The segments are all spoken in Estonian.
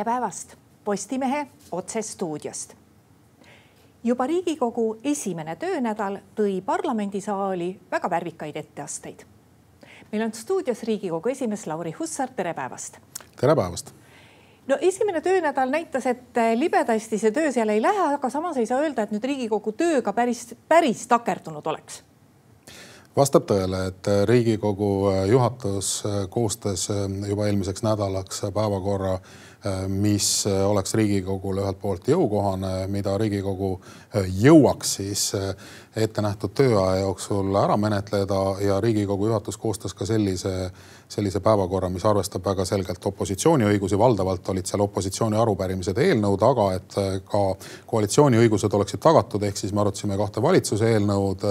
tere päevast Postimehe otsestuudiost. juba Riigikogu esimene töönädal tõi parlamendisaali väga värvikaid etteasteid. meil on stuudios Riigikogu esimees Lauri Hussar, tere päevast. tere päevast no esimene töönädal näitas, et libedasti see töö seal ei lähe, aga samas ei saa öelda, et nüüd Riigikogu tööga päris, päris takerdunud oleks vastab tõele, et Riigikogu juhatus koostas juba eelmiseks nädalaks päevakorra Äh, mis oleks Riigikogule ühelt poolt jõukohane, mida Riigikogu jõuaks siis ette nähtud tööaja jooksul ära menetleda ja Riigikogu juhatus koostas ka sellise, sellise päevakorra, mis arvestab väga selgelt opositsiooni õigusi. valdavalt olid seal opositsiooni arupärimised eelnõud, aga et ka koalitsiooni õigused oleksid tagatud, ehk siis me arutasime kahte valitsuse eelnõud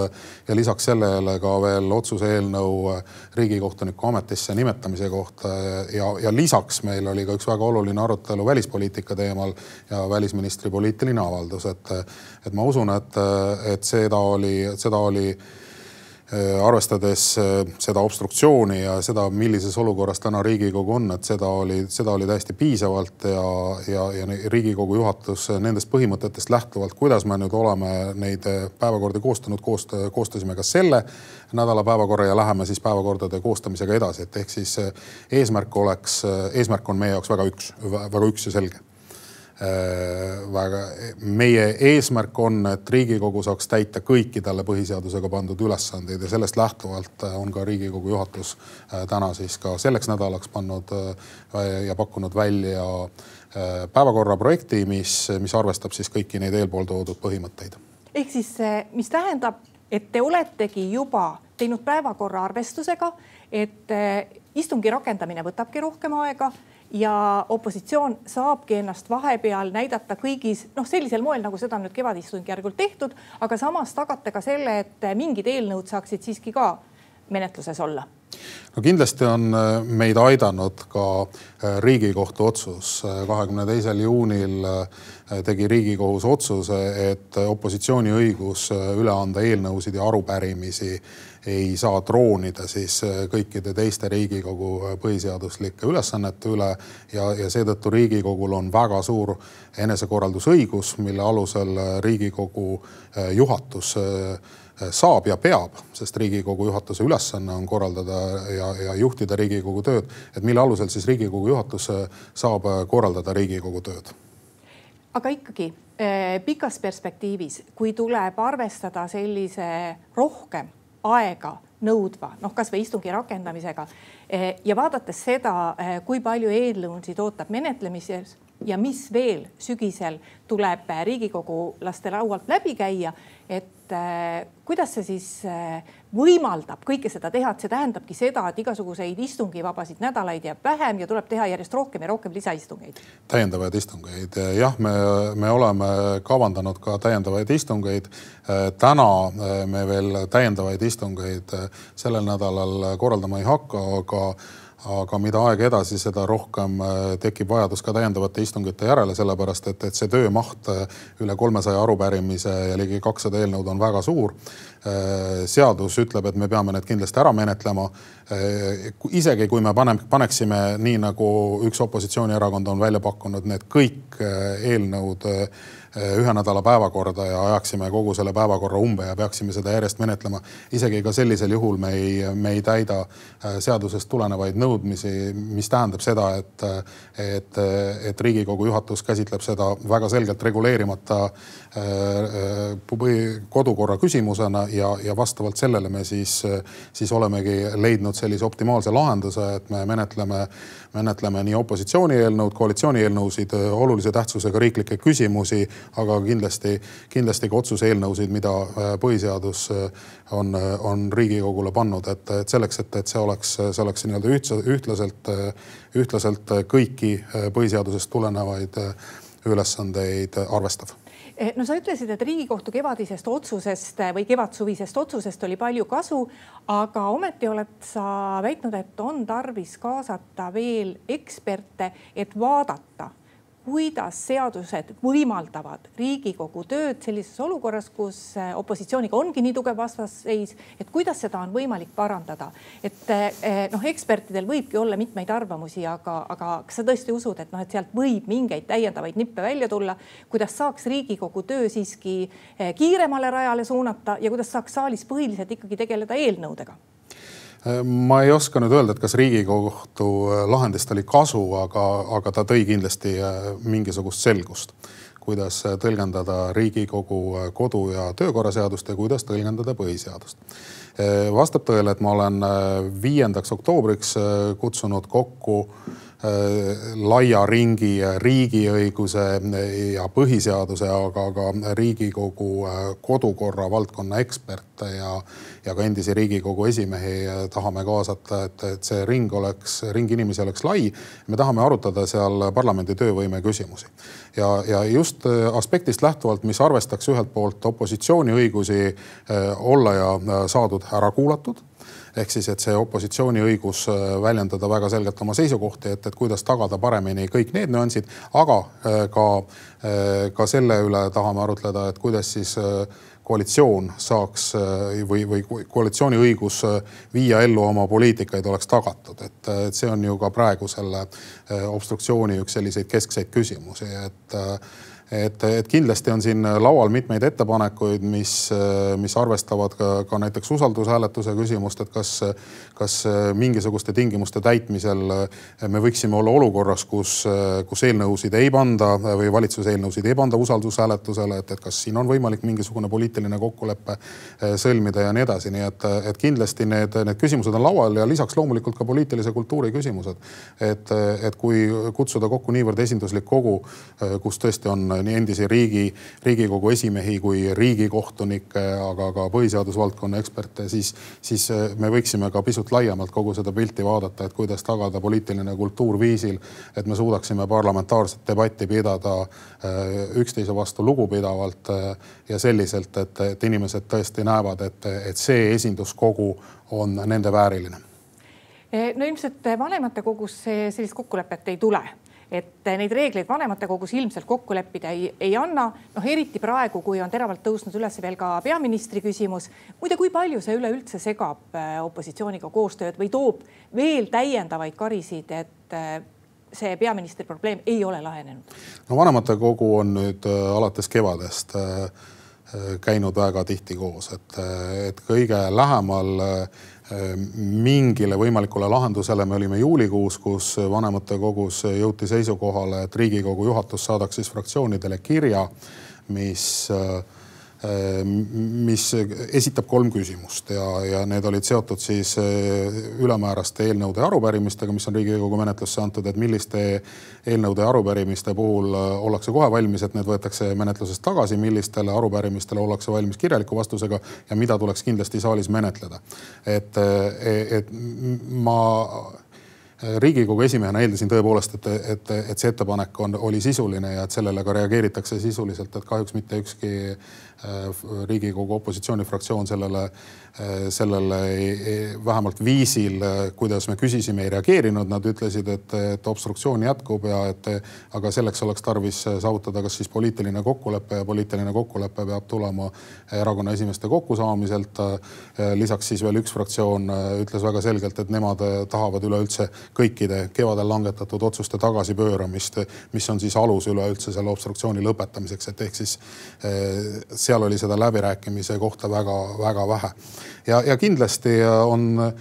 ja lisaks sellele ka veel otsuse eelnõu riigikohtuniku ametisse nimetamise kohta. ja, ja lisaks meil oli ka üks väga oluline arutelu välispoliitika teemal ja välisministri poliitiline avaldus, et, et ma usun, et, et seda oli, seda oli äh, arvestades äh, seda obstruktsiooni ja seda, millises olukorras täna Riigikogu on, et seda oli, seda oli täiesti piisavalt ja, ja, ja Riigikogu juhatus nendest põhimõtetest lähtuvalt, kuidas me nüüd oleme neid päevakordi koostanud, koost-, koostasime ka selle nädala päevakorra ja läheme siis päevakordade koostamisega edasi, et ehk siis eh, eesmärk oleks, eesmärk on meie jaoks väga üks, väga üks ja selge väga, meie eesmärk on, et Riigikogu saaks täita kõiki talle põhiseadusega pandud ülesandeid ja sellest lähtuvalt on ka Riigikogu juhatus täna siis ka selleks nädalaks pannud ja pakkunud välja päevakorra projekti, mis, mis arvestab siis kõiki neid eelpool toodud põhimõtteid. ehk siis, mis tähendab et te oletegi juba teinud päevakorra arvestusega, et istungi rakendamine võtabki rohkem aega ja opositsioon saabki ennast vahepeal näidata kõigis noh, sellisel moel, nagu seda on nüüd kevadistungjärgul tehtud, aga samas tagate ka selle, et mingid eelnõud saaksid siiski ka menetluses olla no kindlasti on äh, meid aidanud ka äh, Riigikohtu otsus. Äh, kahekümne teisel juunil tegi Riigikohus otsuse, et opositsiooni õigus üle anda eelnõusid ja arupärimisi ei saa troonida siis kõikide teiste Riigikogu põhiseaduslike ülesannete üle ja, ja seetõttu Riigikogul on väga suur enesekorraldusõigus, mille alusel Riigikogu juhatus saab ja peab, sest Riigikogu juhatuse ülesanne on korraldada ja, ja juhtida Riigikogu tööd, et mille alusel siis Riigikogu juhatus saab korraldada Riigikogu tööd? aga ikkagi pikas perspektiivis, kui tuleb arvestada sellise rohkem aega nõudva, noh, kasvõi istungi rakendamisega. Eh, ja vaadates seda, eh, kui palju eelnõusid ootab menetlemises ja mis veel sügisel tuleb Riigikogu laste laualt läbi käia, et äh, kuidas see siis äh, võimaldab kõike seda teha, et see tähendabki seda, et igasuguseid istungivabasid nädalaid jääb vähem ja tuleb teha järjest rohkem ja rohkem lisaistungeid. täiendavaid istungeid, jah, me, me oleme kavandanud ka täiendavaid istungeid. Äh, täna me veel täiendavaid istungeid sellel nädalal korraldama ei hakka, aga aga mida aeg edasi, seda rohkem äh, tekib vajadus ka täiendavate istungite järele, sellepärast et, et see töömaht äh, üle kolmesaja arupärimise ja ligi kakssada eelnõud on väga suur. Äh, seadus ütleb, et me peame need kindlasti ära menetlema. isegi kui me paneme, paneksime nii nagu üks opositsioonierakond on välja pakkunud, need kõik eelnõud ühe nädala päevakorda ja ajaksime kogu selle päevakorra umbe ja peaksime seda järjest menetlema. isegi ka sellisel juhul me ei, me ei täida eh, seadusest tulenevaid nõudmisi, mis tähendab seda, et, et, et Riigikogu juhatus käsitleb seda väga selgelt reguleerimata eh, kodukorra küsimusena ja, ja vastavalt sellele me siis, siis olemegi leidnud sellise optimaalse lahenduse, et me menetleme, menetleme nii opositsiooni eelnõud, koalitsiooni eelnõusid, olulise tähtsusega riiklikke küsimusi aga kindlasti, kindlasti ka otsuse eelnõusid, mida äh, põhiseadus äh, on, äh, on Riigikogule pannud, et, et selleks, et, et see oleks, see oleks nii-öelda ühtse, ühtlaselt, ühtlaselt kõiki põhiseadusest tulenevaid ülesandeid arvestav. Eh, no sa ütlesid, et Riigikohtu kevadisest otsusest või kevadsuvisest otsusest oli palju kasu, aga ometi oled sa väitnud, et on tarvis kaasata veel eksperte, et vaadata kuidas seadused võimaldavad Riigikogu tööd sellises olukorras, kus äh, opositsiooniga ongi nii tugev vastasseis, et kuidas seda on võimalik parandada. et noh, ekspertidel võibki olla mitmeid arvamusi, aga, aga kas sa tõesti usud, et noh, et sealt võib mingeid täiendavaid nippe välja tulla, kuidas saaks Riigikogu töö siiski kiiremale rajale suunata ja kuidas saaks saalis põhiliselt ikkagi tegeleda eelnõudega? Ma ei oska nüüd öelda, et kas Riigikohtu äh, lahendist oli kasu, aga, aga ta tõi kindlasti äh, mingisugust selgust, kuidas äh, tõlgendada Riigikogu kodu- ja töökorra seadust ja kuidas tõlgendada põhiseadust. vastab tõele, et ma olen viiendaks oktoobriks kutsunud kokku laia ringi riigiõiguse ja põhiseaduse, aga ka Riigikogu kodukorra valdkonna eksperte ja ja ka endisi Riigikogu esimehi tahame kaasata, et, et see ring oleks, ring inimesi oleks lai. me tahame arutada seal parlamendi töövõime küsimusi ja, ja just äh, aspektist lähtuvalt, mis arvestaks ühelt poolt opositsiooni õigusi äh, olla ja äh, saadud ära kuulatud ehk siis, et see opositsiooni õigus väljendada väga selgelt oma seisukohti, et, et kuidas tagada paremini kõik need nüansid, aga ka, ka selle üle tahame arutleda, et kuidas siis koalitsioon saaks äh, või, või koalitsiooni õigus äh, viia ellu oma poliitikaid oleks tagatud, et, et see on ju ka praegu selle äh, obstruktsiooni üks selliseid keskseid küsimusi, et et, et kindlasti on siin laual mitmeid ettepanekuid, mis, mis arvestavad ka, ka näiteks usaldushääletuse küsimust, et kas, kas mingisuguste tingimuste täitmisel me võiksime olla olukorras, kus, kus eelnõusid ei panda või valitsuse eelnõusid ei panda usaldushääletusele, et, et kas siin on võimalik mingisugune poliitiline kokkulepe sõlmida ja nii edasi, nii et, et kindlasti need, need küsimused on laual ja lisaks loomulikult ka poliitilise kultuuri küsimused. et, et kui kutsuda kokku niivõrd esinduslik kogu, kus tõesti on nii endisi riigi, riigikogu esimehi kui riigikohtunikke, aga ka põhiseadusvaldkonna eksperte, siis, siis äh, me võiksime ka pisut laiemalt kogu seda pilti vaadata, et kuidas tagada poliitiline kultuur viisil, et me suudaksime parlamentaarset debatti pidada äh, üksteise vastu lugupidavalt äh, ja selliselt, et, et inimesed tõesti näevad, et, et see esinduskogu on nende vääriline. No ilmselt vanematekogus sellist kokkulepet ei tule et neid reegleid vanematekogus ilmselt kokku leppida ei, ei anna. noh, eriti praegu, kui on teravalt tõusnud üles veel ka peaministri küsimus. muide, kui palju see üleüldse segab äh, opositsiooniga koostööd või toob veel täiendavaid karisid, et äh, see peaministri probleem ei ole lahenenud? no vanematekogu on nüüd äh, alates kevadest käinud väga tihti koos, et, et kõige lähemal Ehm, mingile võimalikule lahendusele. Me olime juulikuus, kus vanematekogus jõuti seisukohale, et Riigikogu juhatus saadaks siis fraktsioonidele kirja, mis äh, mis esitab kolm küsimust ja, ja need olid seotud siis äh, ülemääraste eelnõude ja arupärimistega, mis on Riigikogu menetlusse antud, et milliste eelnõude ja arupärimiste puhul äh, ollakse kohe valmis, et need võetakse menetlusest tagasi, millistele arupärimistele ollakse valmis kirjaliku vastusega ja mida tuleks kindlasti saalis menetleda. et, et ma riigikogu esimehena eeldasin tõepoolest, et, et, et see ettepanek on, oli sisuline ja et sellele ka reageeritakse sisuliselt, et kahjuks mitte ükski riigikogu opositsioonifraktsioon sellele, äh, sellele vähemalt viisil, äh, kuidas me küsisime, ei reageerinud. Nad ütlesid, et, et obstruktsioon jätkub ja et aga selleks oleks tarvis saavutada kas siis poliitiline kokkulepe ja poliitiline kokkulepe peab tulema erakonna esimeeste kokkusaamiselt. lisaks siis veel üks fraktsioon ütles väga selgelt, et nemad tahavad üleüldse kõikide kevadel langetatud otsuste tagasipööramist, mis on siis alus üleüldse selle obstruktsiooni lõpetamiseks, et ehk siis seal oli seda läbirääkimise kohta väga-väga vähe. ja, ja kindlasti on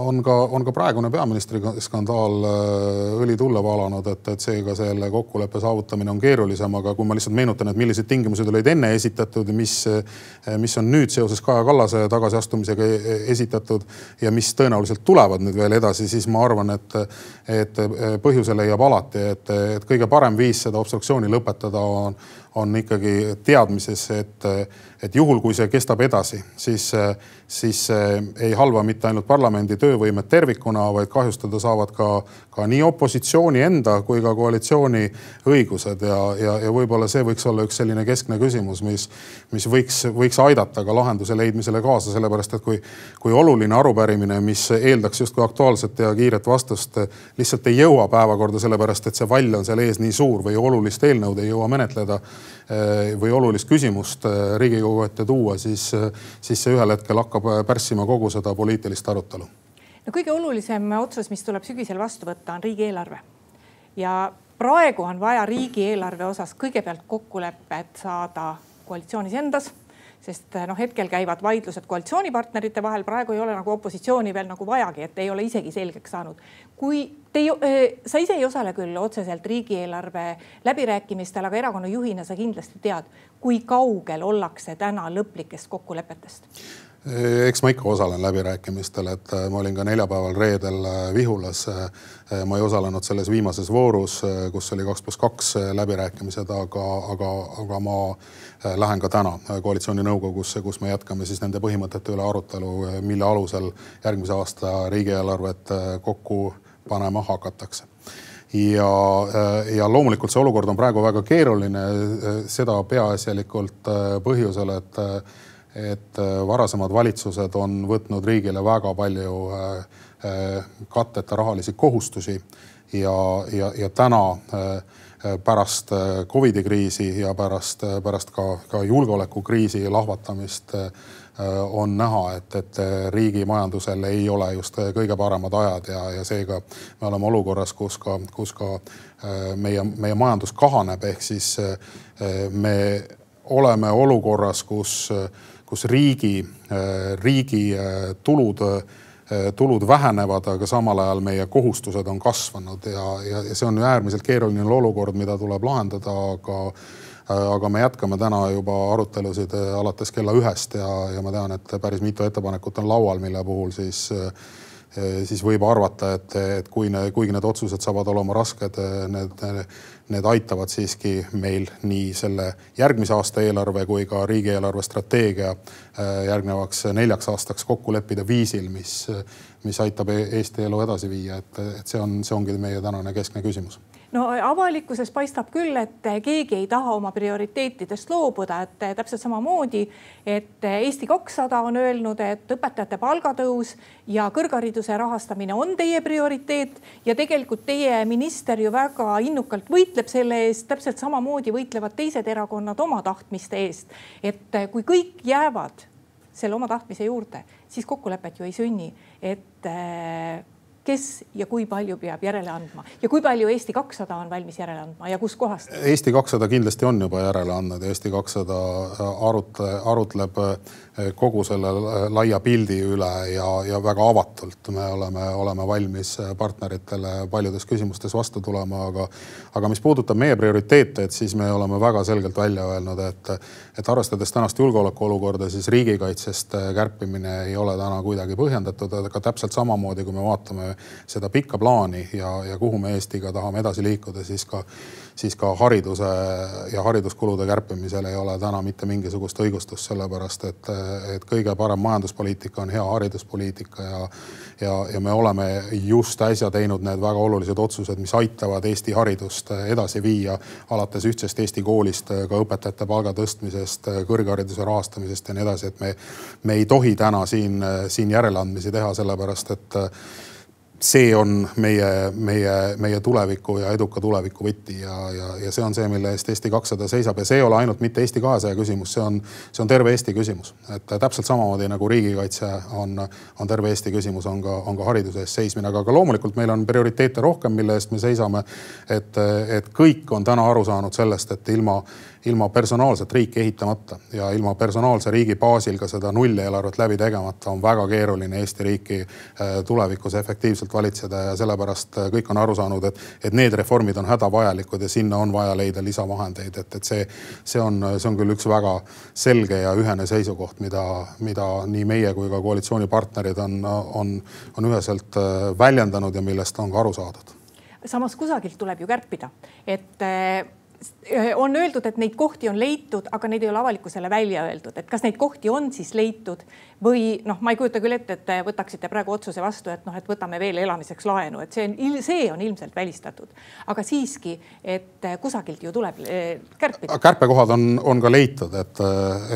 on ka, on ka praegune peaministri skandaal äh, õli tulle valanud, et, et seega selle kokkuleppe saavutamine on keerulisem, aga kui ma lihtsalt meenutan, et millised tingimused olid enne esitatud, mis, äh, mis on nüüd seoses Kaja Kallase tagasiastumisega e-, esitatud ja mis tõenäoliselt tulevad nüüd veel edasi, siis ma arvan, et, et põhjuse leiab alati, et, et kõige parem viis seda obstruktsiooni lõpetada on, on ikkagi teadmises, et, et juhul, kui see kestab edasi, siis, siis ei halva mitte ainult parlamendi töövõimet tervikuna, vaid kahjustada saavad ka, ka nii opositsiooni enda kui ka koalitsiooni õigused. Ja, ja, ja võib-olla see võiks olla üks selline keskne küsimus, mis, mis võiks, võiks aidata ka lahenduse leidmisele kaasa, sellepärast et kui, kui oluline arupärimine, mis eeldaks justkui aktuaalset ja kiiret vastust, lihtsalt ei jõua päevakorda, sellepärast et see vall on seal ees nii suur või olulist eelnõud ei jõua menetleda või olulist küsimust eh, Riigikogu ette tuua, siis, eh, siis see ühel hetkel hakkab pärssima kogu seda poliitilist arutelu. no kõige olulisem otsus, mis tuleb sügisel vastu võtta, on riigieelarve ja praegu on vaja riigieelarve osas kõigepealt kokkulepet saada koalitsioonis endas sest noh, hetkel käivad vaidlused koalitsioonipartnerite vahel, praegu ei ole nagu opositsiooni veel nagu vajagi, et ei ole isegi selgeks saanud. kui te, sa ise ei osale küll otseselt riigieelarve läbirääkimistel, aga erakonna juhina sa kindlasti tead, kui kaugel ollakse täna lõplikest kokkulepetest eks ma ikka osalen läbirääkimistel, et äh, ma olin ka neljapäeval, reedel äh, Vihulas. Äh, ma ei osalenud selles viimases voorus, kus oli kaks pluss kaks läbirääkimised, aga, aga, aga ma lähen ka täna koalitsiooninõukogusse, kus me jätkame siis nende põhimõtete üle arutelu, mille alusel järgmise aasta riigieelarvet kokku panema hakatakse ja, ja loomulikult see olukord on praegu väga keeruline, seda peaasjalikult põhjusel, et et äh, varasemad valitsused on võtnud riigile väga palju äh, äh, katteta rahalisi kohustusi ja, ja, ja täna pärast Covidi kriisi ja pärast, pärast ka, ka julgeolekukriisi lahvatamist on näha, et, et riigi majandusel ei ole just kõige paremad ajad ja, ja seega me oleme olukorras, kus ka, kus ka meie, meie majandus kahaneb, ehk siis me oleme olukorras, kus kus riigi, äh, riigi äh, tulud äh, tulud vähenevad, aga samal ajal meie kohustused on kasvanud ja, ja, ja see on äärmiselt keeruline olukord, mida tuleb lahendada, aga aga me jätkame täna juba arutelusid alates kella ühest ja, ja ma tean, et päris mitu ettepanekut on laual, mille puhul siis siis võib arvata, et, et kui kuigi need otsused saavad olema rasked, need, need aitavad siiski meil nii selle järgmise aasta eelarve kui ka riigieelarve strateegia järgnevaks neljaks aastaks kokku leppida viisil, mis, mis aitab e-, Eesti elu edasi viia, et, et see on, see ongi meie tänane keskne küsimus no avalikkuses paistab küll, et keegi ei taha oma prioriteetidest loobuda, et täpselt samamoodi, et Eesti kakssada on öelnud, et õpetajate palgatõus ja kõrghariduse rahastamine on teie prioriteet ja tegelikult teie minister ju väga innukalt võitleb selle eest, täpselt samamoodi võitlevad teised erakonnad oma tahtmiste eest. et kui kõik jäävad selle oma tahtmise juurde, siis kokkulepet ju ei sünni, et kes ja kui palju peab järele andma ja kui palju Eesti kakssada on valmis järele andma ja kuskohast? Eesti kakssada kindlasti on juba järele andnud ja Eesti kakssada arutle, arutleb kogu selle laia pildi üle ja, ja väga avatult me oleme, oleme valmis partneritele paljudes küsimustes vastu tulema, aga, aga mis puudutab meie prioriteete, et siis me oleme väga selgelt välja öelnud, et, et arvestades tänast julgeolekuolukorda, siis riigikaitsest kärpimine ei ole täna kuidagi põhjendatud, aga täpselt samamoodi, kui me vaatame seda pikka plaani ja, ja kuhu me Eestiga tahame edasi liikuda, siis ka siis ka hariduse ja hariduskulude kärpimisel ei ole täna mitte mingisugust õigustust, sellepärast et, et kõige parem majanduspoliitika on hea hariduspoliitika ja, ja, ja me oleme just äsja teinud need väga olulised otsused, mis aitavad Eesti haridust edasi viia, alates ühtsest Eesti koolist, ka õpetajate palga tõstmisest, kõrghariduse rahastamisest ja nii edasi, et me, me ei tohi täna siin, siin järeleandmisi teha, sellepärast et see on meie, meie, meie tuleviku ja eduka tuleviku võti ja, ja, ja see on see, mille eest Eesti kakssada seisab ja see ei ole ainult mitte Eesti kahesaja küsimus, see on, see on terve Eesti küsimus. et täpselt samamoodi nagu riigikaitse on, on terve Eesti küsimus, on ka, on ka hariduse eest seismine, aga ka loomulikult meil on prioriteete rohkem, mille eest me seisame. et, et kõik on täna aru saanud sellest, et ilma ilma personaalset riiki ehitamata ja ilma personaalse riigi baasil ka seda nulleelarvet läbi tegemata on väga keeruline Eesti riiki äh, tulevikus efektiivselt valitseda ja sellepärast äh, kõik on aru saanud, et, et need reformid on hädavajalikud ja sinna on vaja leida lisavahendeid, et, et see, see on, see on küll üks väga selge ja ühene seisukoht, mida, mida nii meie kui ka koalitsioonipartnerid on, on, on üheselt äh, väljendanud ja millest on ka aru saadud. Samas kusagilt tuleb ju kärpida, et on öeldud, et neid kohti on leitud, aga neid ei ole avalikkusele välja öeldud, et kas neid kohti on siis leitud või noh, ma ei kujuta küll ette, et te võtaksite praegu otsuse vastu, et noh, et võtame veel elamiseks laenu, et see on, see on ilmselt välistatud. aga siiski, et kusagilt ju tuleb eh, kärpida. kärpekohad on, on ka leitud, et,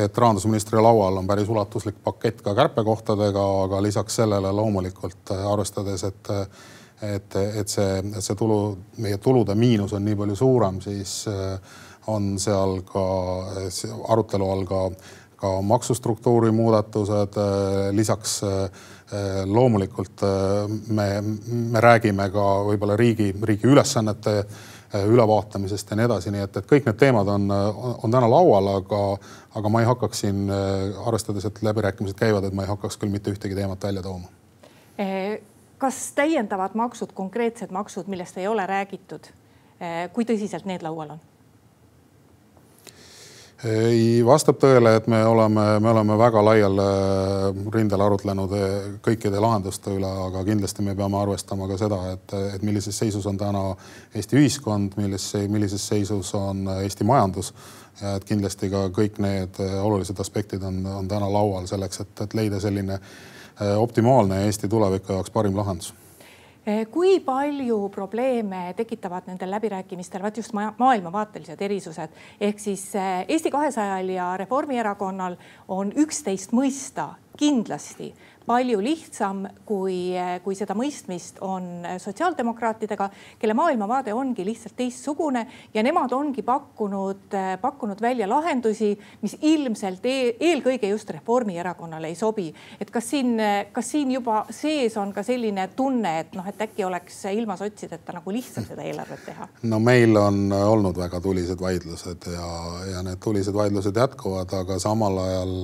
et rahandusministri laual on päris ulatuslik pakett ka kärpekohtadega, aga lisaks sellele loomulikult arvestades, et et, et see, see tulu, meie tulude miinus on nii palju suurem, siis äh, on seal ka arutelu all ka, ka maksustruktuuri muudatused. Äh, lisaks äh, loomulikult me, me räägime ka võib-olla riigi, riigi ülesannete ülevaatamisest ja nii edasi, nii et, et kõik need teemad on, on täna laual, aga, aga ma ei hakkaks siin, arvestades, et läbirääkimised käivad, et ma ei hakkaks küll mitte ühtegi teemat välja tooma kas täiendavad maksud, konkreetsed maksud, millest ei ole räägitud, eh, kui tõsiselt need laual on? ei, vastab tõele, et me oleme, me oleme väga laial eh, rindel arutlenud eh, kõikide lahenduste üle, aga kindlasti me peame arvestama ka seda, et, et millises seisus on täna Eesti ühiskond, milles, millises seisus on Eesti majandus. ja et kindlasti ka kõik need olulised aspektid on, on täna laual selleks, et, et leida selline Äh, optimaalne ja Eesti tuleviku jaoks parim lahendus. Äh, kui palju probleeme tekitavad nendel läbirääkimistel, vaat just maailmavaatelised erisused? Ehk siis äh, Eesti kahesajal ja Reformierakonnal on üksteist mõista kindlasti palju lihtsam, kui, kui seda mõistmist on sotsiaaldemokraatidega, kelle maailmavaade ongi lihtsalt teistsugune ja nemad ongi pakkunud, pakkunud välja lahendusi, mis ilmselt e eelkõige just Reformierakonnale ei sobi. et kas siin, kas siin juba sees on ka selline tunne, et noh, et äkki oleks ilma sotsideta nagu lihtsam seda eelarvet teha? no meil on olnud väga tulised vaidlused ja, ja need tulised vaidlused jätkuvad, aga samal ajal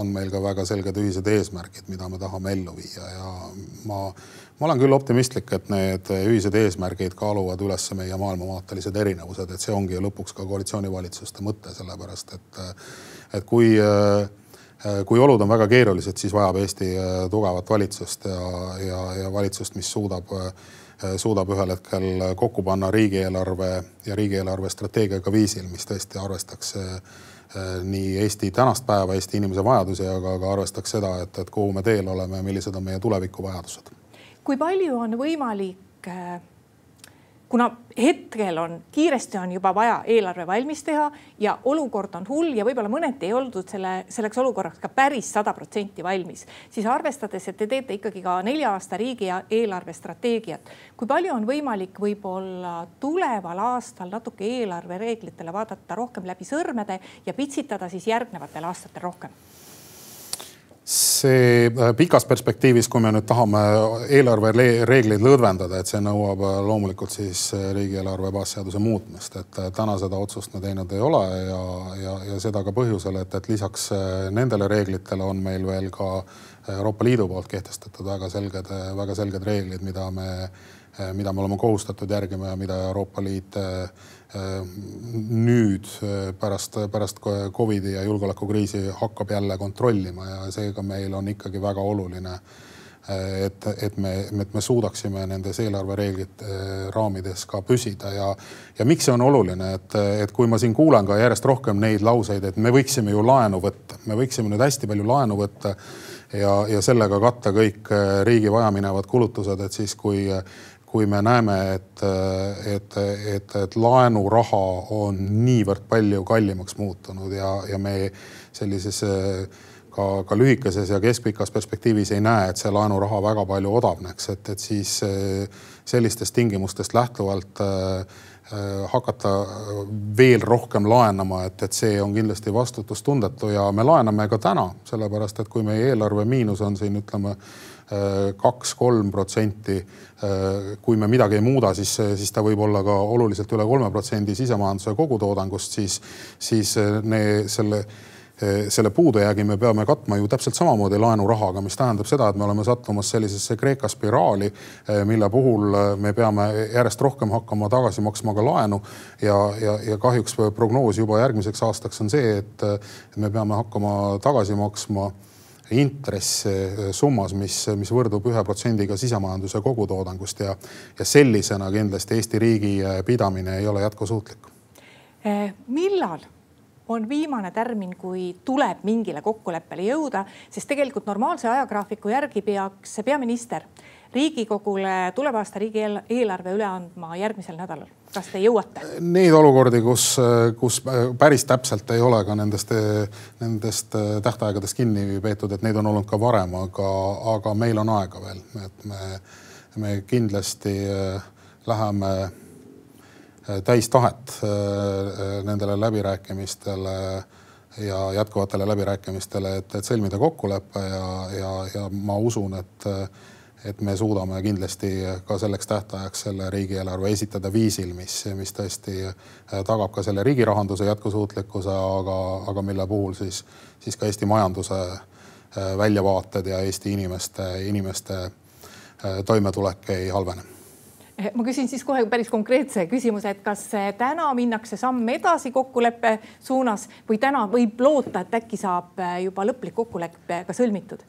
on meil ka väga selged ühised eesmärgid, mida me tahame tahame ellu viia ja ma, ma olen küll optimistlik, et need ühised eesmärgid kaaluvad üles meie maailmavaatelised erinevused, et see ongi ju lõpuks ka koalitsioonivalitsuste mõte, sellepärast et, et kui kui olud on väga keerulised, siis vajab Eesti tugevat valitsust ja, ja, ja valitsust, mis suudab, suudab ühel hetkel kokku panna riigieelarve ja riigieelarve strateegiaga viisil, mis tõesti arvestaks Äh, nii Eesti tänast päeva, Eesti inimese vajadusi, aga ka arvestaks seda, et, et kuhu me teel oleme ja millised on meie tulevikuvajadused. kui palju on võimalik äh, kuna hetkel on, kiiresti on juba vaja eelarve valmis teha ja olukord on hull ja võib-olla mõneti ei oldud selle, selleks olukorraks ka päris sada protsenti valmis, siis arvestades, et te teete ikkagi ka nelja aasta riigi eelarve strateegiat, kui palju on võimalik võib-olla tuleval aastal natuke eelarvereeglitele vaadata rohkem läbi sõrmede ja pitsitada siis järgnevatel aastatel rohkem? See äh, pikas perspektiivis, kui me nüüd tahame eelarvereegleid lõdvendada, et see nõuab äh, loomulikult siis äh, riigieelarve baasseaduse muutmist, et täna seda otsust me teinud ei ole ja, ja, ja seda ka põhjusel, et, et lisaks nendele reeglitele on meil veel ka Euroopa Liidu poolt kehtestatud väga selged, väga selged reeglid, mida me, mida me oleme kohustatud järgima ja mida Euroopa Liit Äh, nüüd äh, pärast, pärast Covidi ja julgeolekukriisi hakkab jälle kontrollima ja seega meil on ikkagi väga oluline, et, et me, et me suudaksime nendes eelarvereeglite raamides ka püsida ja, ja miks see on oluline, et, et kui ma siin kuulen ka järjest rohkem neid lauseid, et me võiksime ju laenu võtta, me võiksime nüüd hästi palju laenu võtta ja, ja sellega katta kõik riigi vajaminevad kulutused, et siis kui kui me näeme, et, et, et, et laenuraha on niivõrd palju kallimaks muutunud ja, ja me sellises ka, ka lühikeses ja keskpikas perspektiivis ei näe, et see laenuraha väga palju odavneks, et, et siis sellistest tingimustest lähtuvalt äh, hakata veel rohkem laenama, et, et see on kindlasti vastutustundetu ja me laename ka täna, sellepärast et kui meie eelarve miinus on siin ütleme kaks-kolm protsenti. kui me midagi ei muuda, siis, siis ta võib olla ka oluliselt üle kolme protsendi sisemajanduse kogutoodangust, siis, siis ne, selle selle puudujäägi me peame katma ju täpselt samamoodi laenurahaga, mis tähendab seda, et me oleme sattumas sellisesse Kreeka spiraali, mille puhul me peame järjest rohkem hakkama tagasi maksma ka laenu. ja, ja, ja kahjuks prognoos juba järgmiseks aastaks on see, et me peame hakkama tagasi maksma intress summas, mis, mis võrdub ühe protsendiga sisemajanduse kogutoodangust ja, ja sellisena kindlasti Eesti riigi pidamine ei ole jätkusuutlik. Millal on viimane tärmin, kui tuleb mingile kokkuleppele jõuda, sest tegelikult normaalse ajagraafiku järgi peaks peaminister Riigikogule tuleva aasta riigieelarve üle andma järgmisel nädalal. kas te jõuate? Neid olukordi, kus, kus päris täpselt ei ole ka nendest, nendest tähtaegadest kinni peetud, et neid on olnud ka varem, aga, aga meil on aega veel, et me, me kindlasti läheme täis tahet äh, nendele läbirääkimistele ja jätkuvatele läbirääkimistele, et, et sõlmida kokkulepe ja, ja, ja ma usun, et, et me suudame kindlasti ka selleks tähtajaks selle riigieelarve esitada viisil, mis, mis tõesti äh, tagab ka selle riigi rahanduse jätkusuutlikkuse, aga, aga mille puhul siis, siis ka Eesti majanduse äh, väljavaated ja Eesti inimeste, inimeste toimetulek ei halvene Eh, ma küsin siis kohe päris konkreetse küsimuse, et kas täna minnakse samm edasi kokkuleppe suunas või täna võib loota, et äkki saab juba lõplik kokkulepe ka sõlmitud?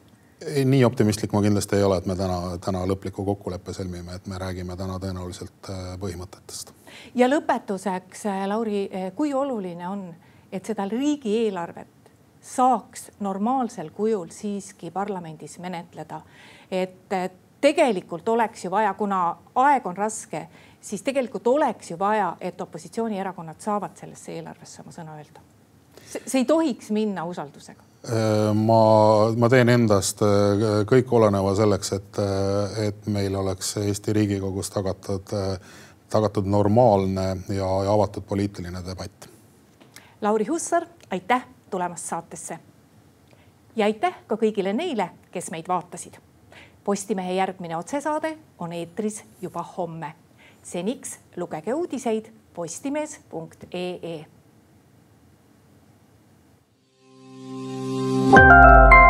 Nii optimistlik ma kindlasti ei ole, et me täna, täna lõpliku kokkuleppe sõlmime, et me räägime täna tõenäoliselt põhimõtetest. ja lõpetuseks, Lauri, kui oluline on, et seda riigieelarvet saaks normaalsel kujul siiski parlamendis menetleda, et, et tegelikult oleks ju vaja, kuna aeg on raske, siis tegelikult oleks ju vaja, et opositsioonierakonnad saavad sellesse eelarvesse oma sõna öelda. see ei tohiks minna usaldusega. Äh, ma, ma teen endast äh, kõik oleneva selleks, et, äh, et meil oleks Eesti Riigikogus tagatud, tagatud normaalne ja, ja avatud poliitiline debatt. Lauri Hussar, aitäh tulemast saatesse. ja aitäh ka kõigile neile, kes meid vaatasid Postimehe järgmine otsesaade on eetris juba homme. seniks lugege uudiseid postimees.ee Música